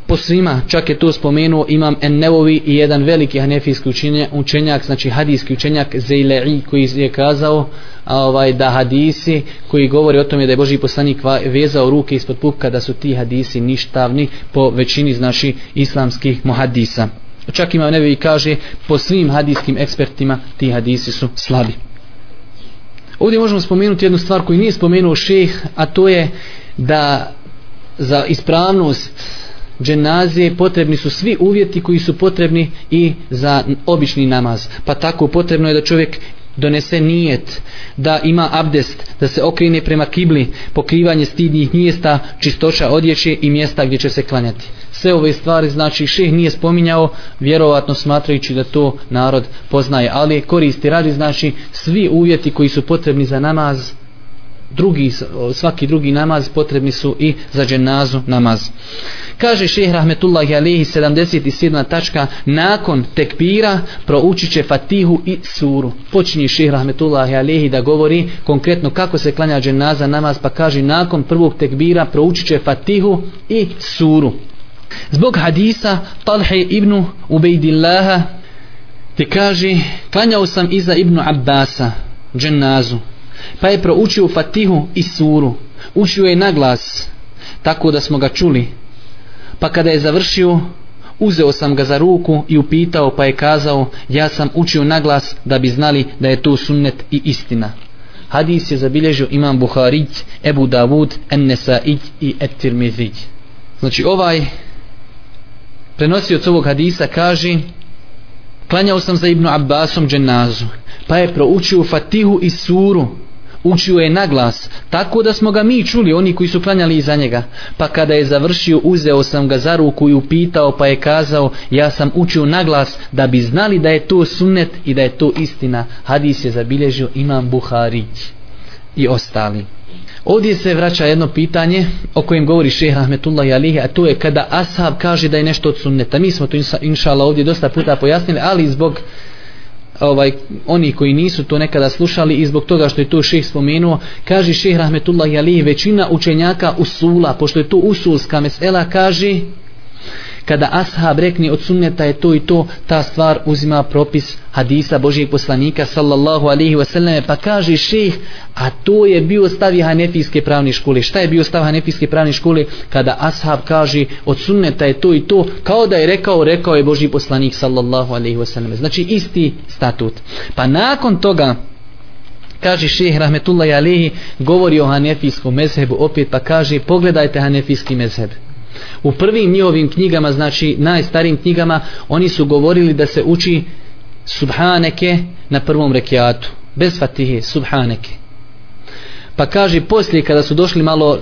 po svima, čak je to spomenuo imam Ennevovi i jedan veliki hanefijski učenjak, znači hadijski učenjak Zeile'i koji je kazao ovaj, da hadisi koji govori o tome da je Boži poslanik vezao ruke ispod pupka da su ti hadisi ništavni po većini znači islamskih muhadisa čak ima nevi kaže po svim hadijskim ekspertima ti hadisi su slabi Ovdje možemo spomenuti jednu stvar koju nije spomenuo šeh, a to je da za ispravnost dženazije potrebni su svi uvjeti koji su potrebni i za obični namaz. Pa tako potrebno je da čovjek donese nijet, da ima abdest, da se okrine prema kibli, pokrivanje stidnih mjesta, čistoća odjeće i mjesta gdje će se klanjati. Sve ove stvari znači šeh nije spominjao, vjerovatno smatrajući da to narod poznaje, ali koristi radi znači svi uvjeti koji su potrebni za namaz, drugi, svaki drugi namaz potrebni su i za dženazu namaz. Kaže šehr Rahmetullahi Alihi 77. tačka nakon tekbira proučit će Fatihu i suru. Počinje šehr Rahmetullahi Alihi da govori konkretno kako se klanja dženaza namaz pa kaže nakon prvog tekbira proučit će Fatihu i suru. Zbog hadisa Talhe ibn Ubejdillaha te kaže klanjao sam iza ibn Abbasa dženazu pa je proučio Fatihu i suru. Učio je na glas tako da smo ga čuli. Pa kada je završio uzeo sam ga za ruku i upitao pa je kazao ja sam učio na glas da bi znali da je to sunnet i istina. Hadis je zabilježio imam Buharić Ebu Davud Ennesaić i Etirmizić znači ovaj prenosioc ovog hadisa kaže klanjao sam za Ibnu Abbasom dženazu pa je proučio Fatihu i suru učio je naglas tako da smo ga mi čuli oni koji su klanjali iza njega. Pa kada je završio uzeo sam ga za ruku i upitao pa je kazao ja sam učio naglas da bi znali da je to sunnet i da je to istina. Hadis je zabilježio imam Buharić i ostali. Ovdje se vraća jedno pitanje o kojem govori šeha Ahmetullahi Alihi, a to je kada ashab kaže da je nešto od sunneta. Mi smo to inša inšala ovdje dosta puta pojasnili, ali zbog ovaj oni koji nisu to nekada slušali i zbog toga što je to ših spomenuo kaže ših Rahmetullah alihi većina učenjaka usula pošto je to usulska mesela kaže kada ashab rekne od sunneta je to i to, ta stvar uzima propis hadisa Božijeg poslanika sallallahu alaihi wasallam pa kaže šejh, a to je bio stav hanefijske pravne škole. Šta je bio stav hanefijske pravne škole? Kada ashab kaže od sunneta je to i to, kao da je rekao, rekao je Božji poslanik sallallahu alaihi wasallam. Znači isti statut. Pa nakon toga, kaže šeheh rahmetullahi alihi, govori o hanefijskom mezhebu opet, pa kaže pogledajte hanefijski mezheb u prvim njihovim knjigama znači najstarijim knjigama oni su govorili da se uči subhaneke na prvom rekiatu bez fatihe subhaneke. Pa kaže poslije kada su došli malo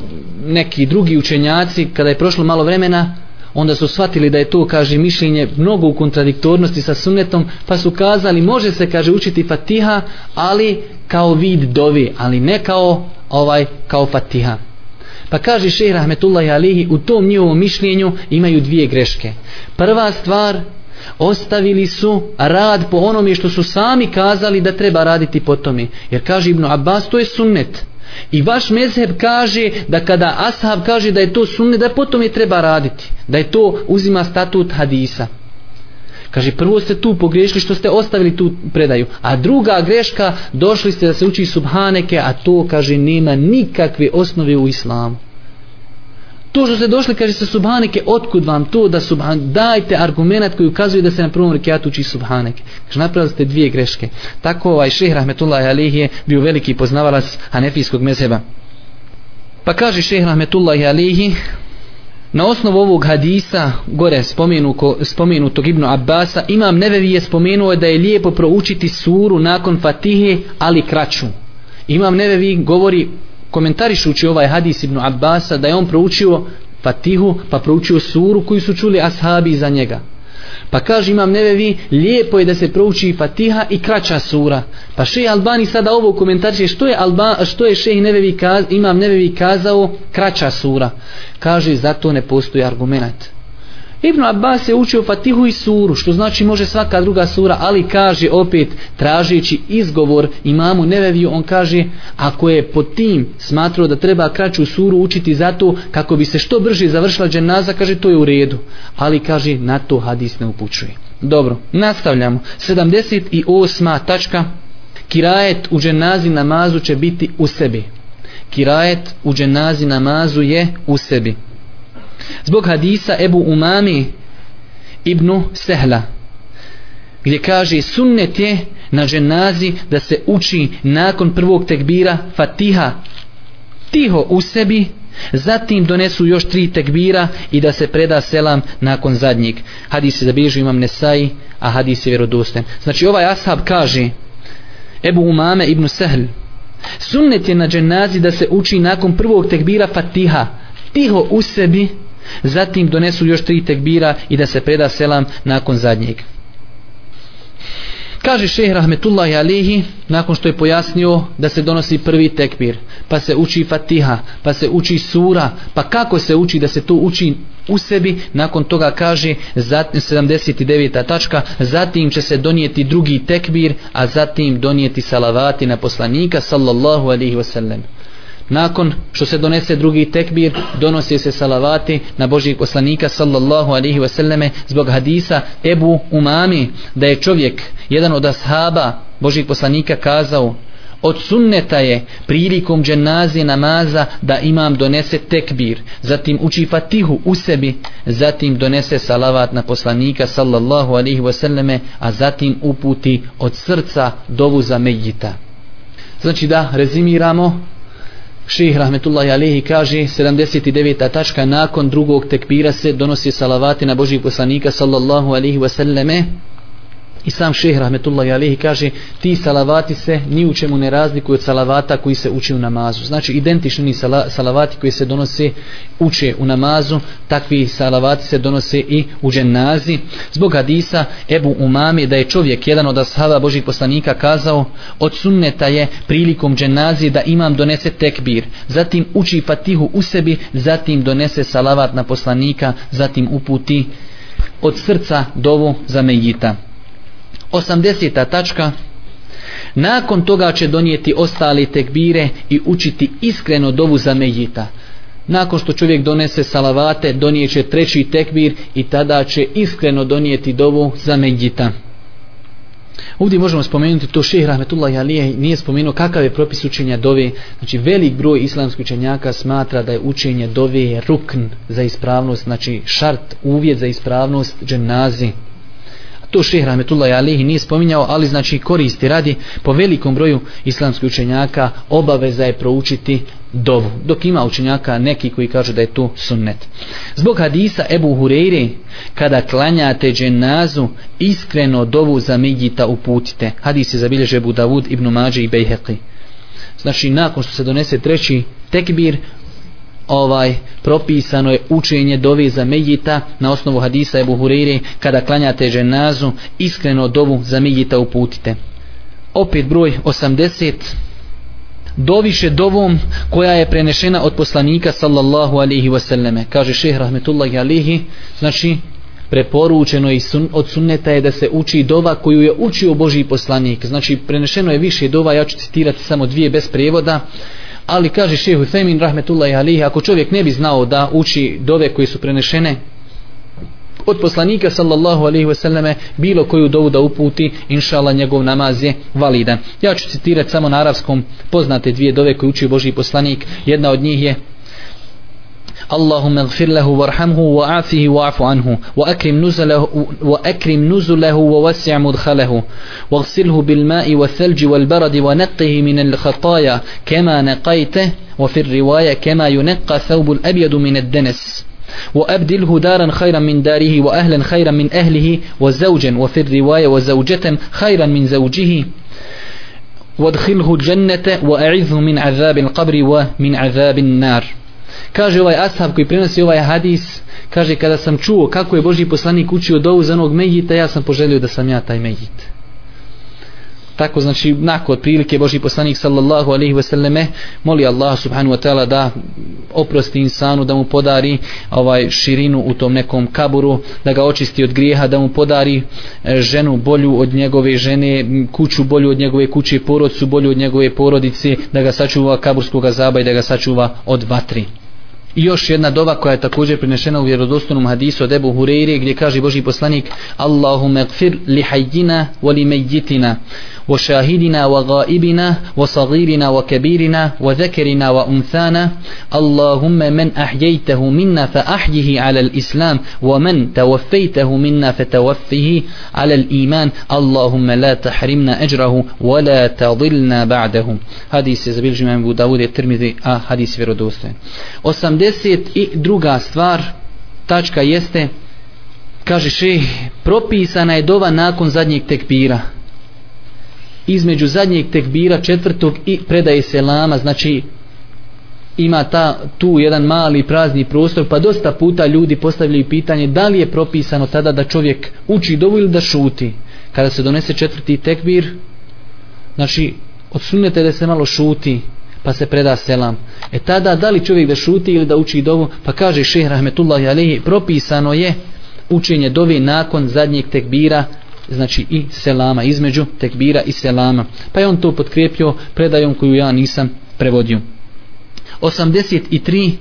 neki drugi učenjaci kada je prošlo malo vremena onda su shvatili da je to kaže mišljenje mnogo u kontradiktornosti sa sunnetom pa su kazali može se kaže učiti fatiha ali kao vid dovi ali ne kao ovaj kao fatiha. Pa kaže šehr Rahmetullahi Alihi u tom njihovom mišljenju imaju dvije greške. Prva stvar, ostavili su rad po onome što su sami kazali da treba raditi po tome. Jer kaže Ibn Abbas, to je sunnet. I vaš mezheb kaže da kada ashab kaže da je to sunnet, da potom tome treba raditi. Da je to uzima statut hadisa. Kaže, prvo ste tu pogriješili što ste ostavili tu predaju. A druga greška, došli ste da se uči subhaneke, a to, kaže, nema nikakve osnove u islamu. To što ste došli, kaže se subhaneke, otkud vam to da subhan... Dajte argument koji ukazuje da se na prvom rekiatu uči subhaneke. Kaže, napravili ste dvije greške. Tako ovaj šeh Rahmetullah Alihi je bio veliki poznavalac hanefijskog mezheba. Pa kaže šeh Rahmetullah Alihi, Na osnovu ovog hadisa, gore spomenuko, spomenutog Ibnu Abbasa, Imam Nevevi je spomenuo da je lijepo proučiti suru nakon Fatihe, ali kraću. Imam Nevevi govori, komentarišući ovaj hadis Ibnu Abbasa, da je on proučio Fatihu, pa proučio suru koju su čuli ashabi za njega. Pa kaže imam nevevi, lijepo je da se prouči Fatiha i kraća sura. Pa šej Albani sada ovo komentarče, što je, Alba, što je šej nevevi kaz, imam nevevi kazao kraća sura. Kaže, zato ne postoji argument. Ibn Abbas je učio Fatihu i suru, što znači može svaka druga sura, ali kaže opet, tražeći izgovor imamu Neveviju, on kaže, ako je po tim smatrao da treba kraću suru učiti zato kako bi se što brže završila dženaza, kaže, to je u redu. Ali kaže, na to hadis ne upućuje. Dobro, nastavljamo. 78. tačka. Kirajet u dženazi namazu će biti u sebi. Kirajet u dženazi namazu je u sebi zbog hadisa Ebu Umami ibn Sehla gdje kaže sunnet je na dženazi da se uči nakon prvog tekbira Fatiha. Tiho u sebi zatim donesu još tri tekbira i da se preda selam nakon zadnjeg. Hadis je zabilježio imam Nesai a hadis je vjerodosten znači ovaj ashab kaže Ebu Umame ibn Sehl sunnet je na dženazi da se uči nakon prvog tekbira Fatiha. Tiho u sebi zatim donesu još tri tekbira i da se preda selam nakon zadnjeg Kaže šeh Rahmetullahi Alihi, nakon što je pojasnio da se donosi prvi tekbir, pa se uči fatiha, pa se uči sura, pa kako se uči da se to uči u sebi, nakon toga kaže 79. tačka, zatim će se donijeti drugi tekbir, a zatim donijeti salavati na poslanika sallallahu alihi wasallam. Nakon što se donese drugi tekbir, donosi se salavati na Božijeg poslanika sallallahu alihi wasallame zbog hadisa Ebu Umami da je čovjek, jedan od ashaba Božijeg poslanika kazao od sunneta je prilikom dženazije namaza da imam donese tekbir, zatim uči fatihu u sebi, zatim donese salavat na poslanika sallallahu alaihi wasallame, a zatim uputi od srca dovu za medjita. Znači da rezimiramo, Ših rahmetullahi Alehi kaže 79. tačka nakon drugog tekbira se donosi salavati na Božih poslanika sallallahu alihi wasallame I sam šehr Rahmetullahi Alehi kaže ti salavati se ni u čemu ne razlikuju od salavata koji se uči u namazu. Znači identični ni salavati koji se donose uče u namazu, takvi salavati se donose i u dženazi. Zbog hadisa Ebu Umami da je čovjek, jedan od ashaba Božih poslanika kazao od sunneta je prilikom dženazi da imam donese tekbir, zatim uči fatihu u sebi, zatim donese salavat na poslanika, zatim uputi od srca dovu za mejita. 80. tačka nakon toga će donijeti ostali tekbire i učiti iskreno dovu za mejita nakon što čovjek donese salavate donijeće treći tekbir i tada će iskreno donijeti dovu za mejita Ovdje možemo spomenuti to šehr Rahmetullah Alije nije spomenuo kakav je propis učenja dove. Znači velik broj islamskih učenjaka smatra da je učenje dove rukn za ispravnost, znači šart, uvjet za ispravnost dženazi to šeh Rahmetullahi Alihi nije spominjao, ali znači koristi radi po velikom broju islamskih učenjaka obaveza je proučiti dovu. Dok ima učenjaka neki koji kažu da je to sunnet. Zbog hadisa Ebu Hureyre, kada klanjate dženazu, iskreno dovu za Migita uputite. Hadis je zabilježe Budavud, Ibn Mađe i Bejheqi. Znači, nakon što se donese treći tekbir, ovaj propisano je učenje dove za Mejita na osnovu hadisa Ebu Hureyre kada klanjate ženazu iskreno dovu za Mejita uputite. Opet broj 80 doviše dovom koja je prenešena od poslanika sallallahu alihi wasallame kaže šehr rahmetullahi alihi znači preporučeno i sun, od sunneta je da se uči dova koju je učio Boži poslanik. Znači prenešeno je više dova ja ću citirati samo dvije bez prijevoda ali kaže šehu Femin rahmetullahi alihi ako čovjek ne bi znao da uči dove koje su prenešene od poslanika sallallahu alaihi wasallame bilo koju dovu da uputi inšala njegov namaz je validan. Ja ću citirati samo na arabskom poznate dvije dove koje uči Boži poslanik. Jedna od njih je اللهم اغفر له وارحمه وعافه واعف عنه وأكرم نزله, وأكرم نزله ووسع مدخله واغسله بالماء والثلج والبرد ونقه من الخطايا كما نقيته وفي الرواية كما ينقى ثوب الأبيض من الدنس وأبدله دارا خيرا من داره وأهلا خيرا من أهله وزوجا وفي الرواية وزوجة خيرا من زوجه وادخله الجنة وأعذه من عذاب القبر ومن عذاب النار kaže ovaj ashab koji prenosi ovaj hadis kaže kada sam čuo kako je Boži poslanik učio dovu za onog mejita ja sam poželio da sam ja taj mejit. Tako znači nakon otprilike Boži poslanik sallallahu alaihi ve selleme moli Allah subhanahu wa ta'ala da oprosti insanu da mu podari ovaj širinu u tom nekom kaburu da ga očisti od grijeha da mu podari e, ženu bolju od njegove žene kuću bolju od njegove kuće porodcu bolju od njegove porodice da ga sačuva kaburskog azaba i da ga sačuva od vatri I još jedna dova koja je također prinešena u vjerodostunom hadisu od Ebu Hureyre gdje kaže Boži poslanik Allahumme gfir li hajjina wa li mejjitina wa šahidina wa gaibina wa sagirina wa kabirina wa zekerina wa umthana Allahumme men ahjejtehu minna fa ahjihi ala l-islam wa men tawafejtehu minna fa tawaffihi ala l-iman Allahumme la tahrimna ejrahu wa la tadilna ba'dahu Hadis je zabilžima Ebu Dawud i a hadis vjerodostojen 80 72. i druga stvar tačka jeste kaže še propisana je dova nakon zadnjeg tekbira između zadnjeg tekbira četvrtog i predaje selama znači ima ta tu jedan mali prazni prostor pa dosta puta ljudi postavljaju pitanje da li je propisano tada da čovjek uči dovu ili da šuti kada se donese četvrti tekbir znači odsunete da se malo šuti pa se preda selam. E tada da li čovjek da šuti ili da uči dovu? Pa kaže šehr rahmetullahi alihi propisano je učenje dovi nakon zadnjeg tekbira znači i selama između tekbira i selama. Pa je on to potkrijepio predajom koju ja nisam prevodio. 83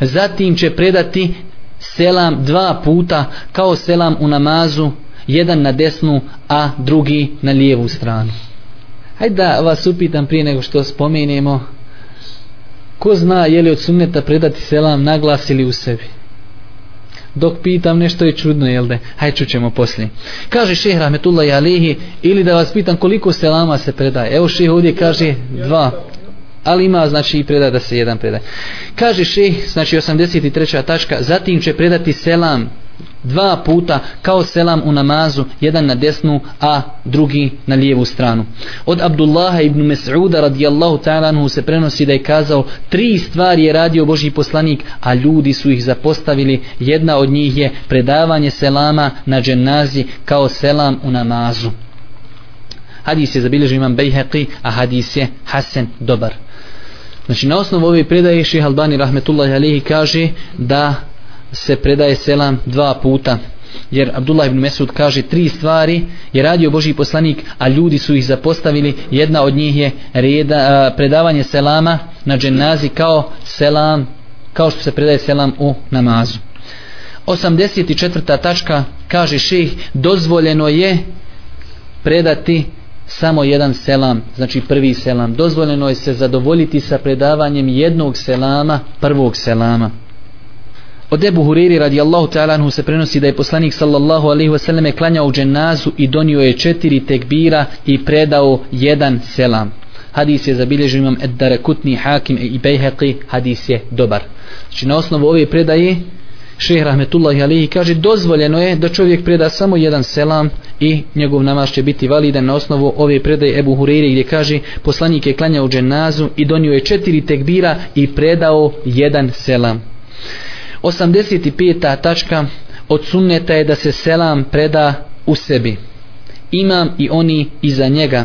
zatim će predati selam dva puta kao selam u namazu jedan na desnu a drugi na lijevu stranu. Hajde da vas upitam prije nego što spomenemo ko zna je li od sunneta predati selam naglas ili u sebi? Dok pitam nešto je čudno jel da? Hajde čućemo poslije. Kaže šeh rahmetullahi alihi ili da vas pitam koliko selama se predaje? Evo šeh ovdje kaže dva. Ali ima znači i predaje da se jedan predaje. Kaže šeh znači 83. tačka zatim će predati selam dva puta kao selam u namazu, jedan na desnu, a drugi na lijevu stranu. Od Abdullaha ibn Mes'uda radijallahu ta'ala anhu se prenosi da je kazao tri stvari je radio Boži poslanik, a ljudi su ih zapostavili. Jedna od njih je predavanje selama na dženazi kao selam u namazu. Hadis je zabilježio imam Bejheqi, a hadis je Hasan dobar. Znači na osnovu ove predaje Ših Albani rahmetullahi alihi kaže da se predaje selam dva puta jer Abdullah ibn Mesud kaže tri stvari je radio Boži poslanik a ljudi su ih zapostavili jedna od njih je reda, a, predavanje selama na dženazi kao selam kao što se predaje selam u namazu 84. tačka kaže ših dozvoljeno je predati samo jedan selam, znači prvi selam. Dozvoljeno je se zadovoljiti sa predavanjem jednog selama, prvog selama. Od Ebu Huriri radijallahu ta'ala anhu se prenosi da je poslanik sallallahu alaihi wasallam klanjao dženazu i donio je četiri tekbira i predao jedan selam. Hadis je zabilježio imam Eddare Kutni, Hakim i Bejheqi, hadis je dobar. Znači na osnovu ove predaje šehr Rahmetullahi Alihi kaže dozvoljeno je da čovjek preda samo jedan selam i njegov namaz će biti validan na osnovu ove predaje Ebu Hureyre gdje kaže poslanik je klanjao dženazu i donio je četiri tekbira i predao jedan selam. 85. tačka od sunneta je da se selam preda u sebi. Imam i oni iza njega.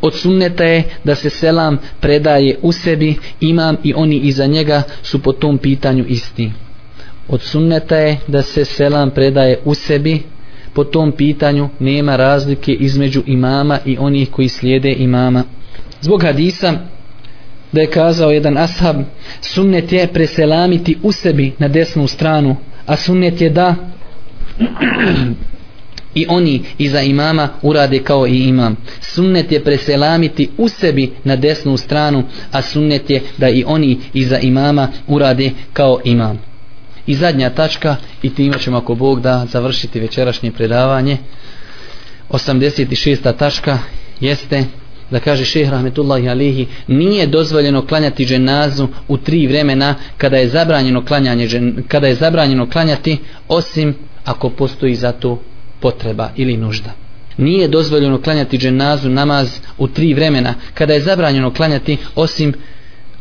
Od sunneta je da se selam predaje u sebi, imam i oni iza njega su po tom pitanju isti. Od sunneta je da se selam predaje u sebi, po tom pitanju nema razlike između imama i onih koji slijede imama. Zbog hadisa da je kazao jedan ashab sunnet je preselamiti u sebi na desnu stranu a sunnet je da i oni iza imama urade kao i imam sunnet je preselamiti u sebi na desnu stranu a sunnet je da i oni iza imama urade kao imam i zadnja tačka i time ćemo ako Bog da završiti večerašnje predavanje 86. tačka jeste da kaže šeh rahmetullahi alihi nije dozvoljeno klanjati dženazu u tri vremena kada je zabranjeno klanjanje kada je zabranjeno klanjati osim ako postoji za to potreba ili nužda. Nije dozvoljeno klanjati dženazu namaz u tri vremena kada je zabranjeno klanjati osim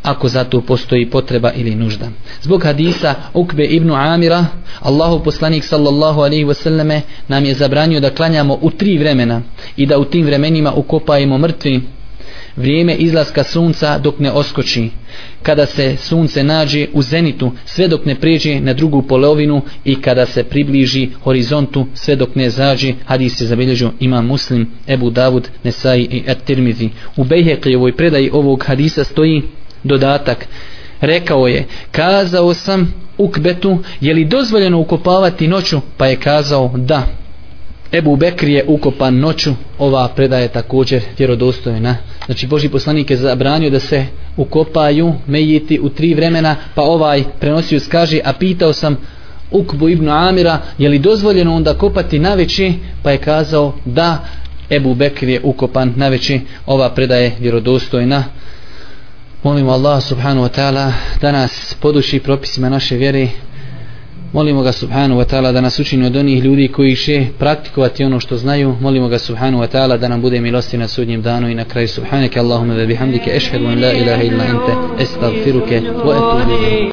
ako za to postoji potreba ili nužda. Zbog hadisa Ukbe ibn Amira, Allahu poslanik sallallahu alaihi wasallame nam je zabranio da klanjamo u tri vremena i da u tim vremenima ukopajemo mrtvi vrijeme izlaska sunca dok ne oskoči kada se sunce nađe u zenitu sve dok ne pređe na drugu polovinu i kada se približi horizontu sve dok ne zađe hadis je zabilježio ima muslim Ebu Davud Nesai i At-Tirmizi u Bejheqijevoj predaji ovog hadisa stoji dodatak. Rekao je kazao sam ukbetu je li dozvoljeno ukopavati noću? Pa je kazao da. Ebu Bekr je ukopan noću. Ova predaje također vjerodostojna. Znači Boži poslanik je zabranio da se ukopaju mejiti u tri vremena pa ovaj prenosio skaži a pitao sam Ukbu ibn Amira je li dozvoljeno onda kopati na veći? Pa je kazao da. Ebu Bekr je ukopan na veći. Ova predaje vjerodostojna molimo Allah subhanahu wa ta'ala da nas poduši propisima naše vjere. Molimo ga subhanahu wa ta'ala da nas učini od onih ljudi koji će praktikovati ono što znaju. Molimo ga subhanahu wa ta'ala da nam bude milosti na sudnjem danu i na kraju. Subhanake Allahumma ve bihamdike ešhedu an la ilaha illa ente estagfiruke wa etubu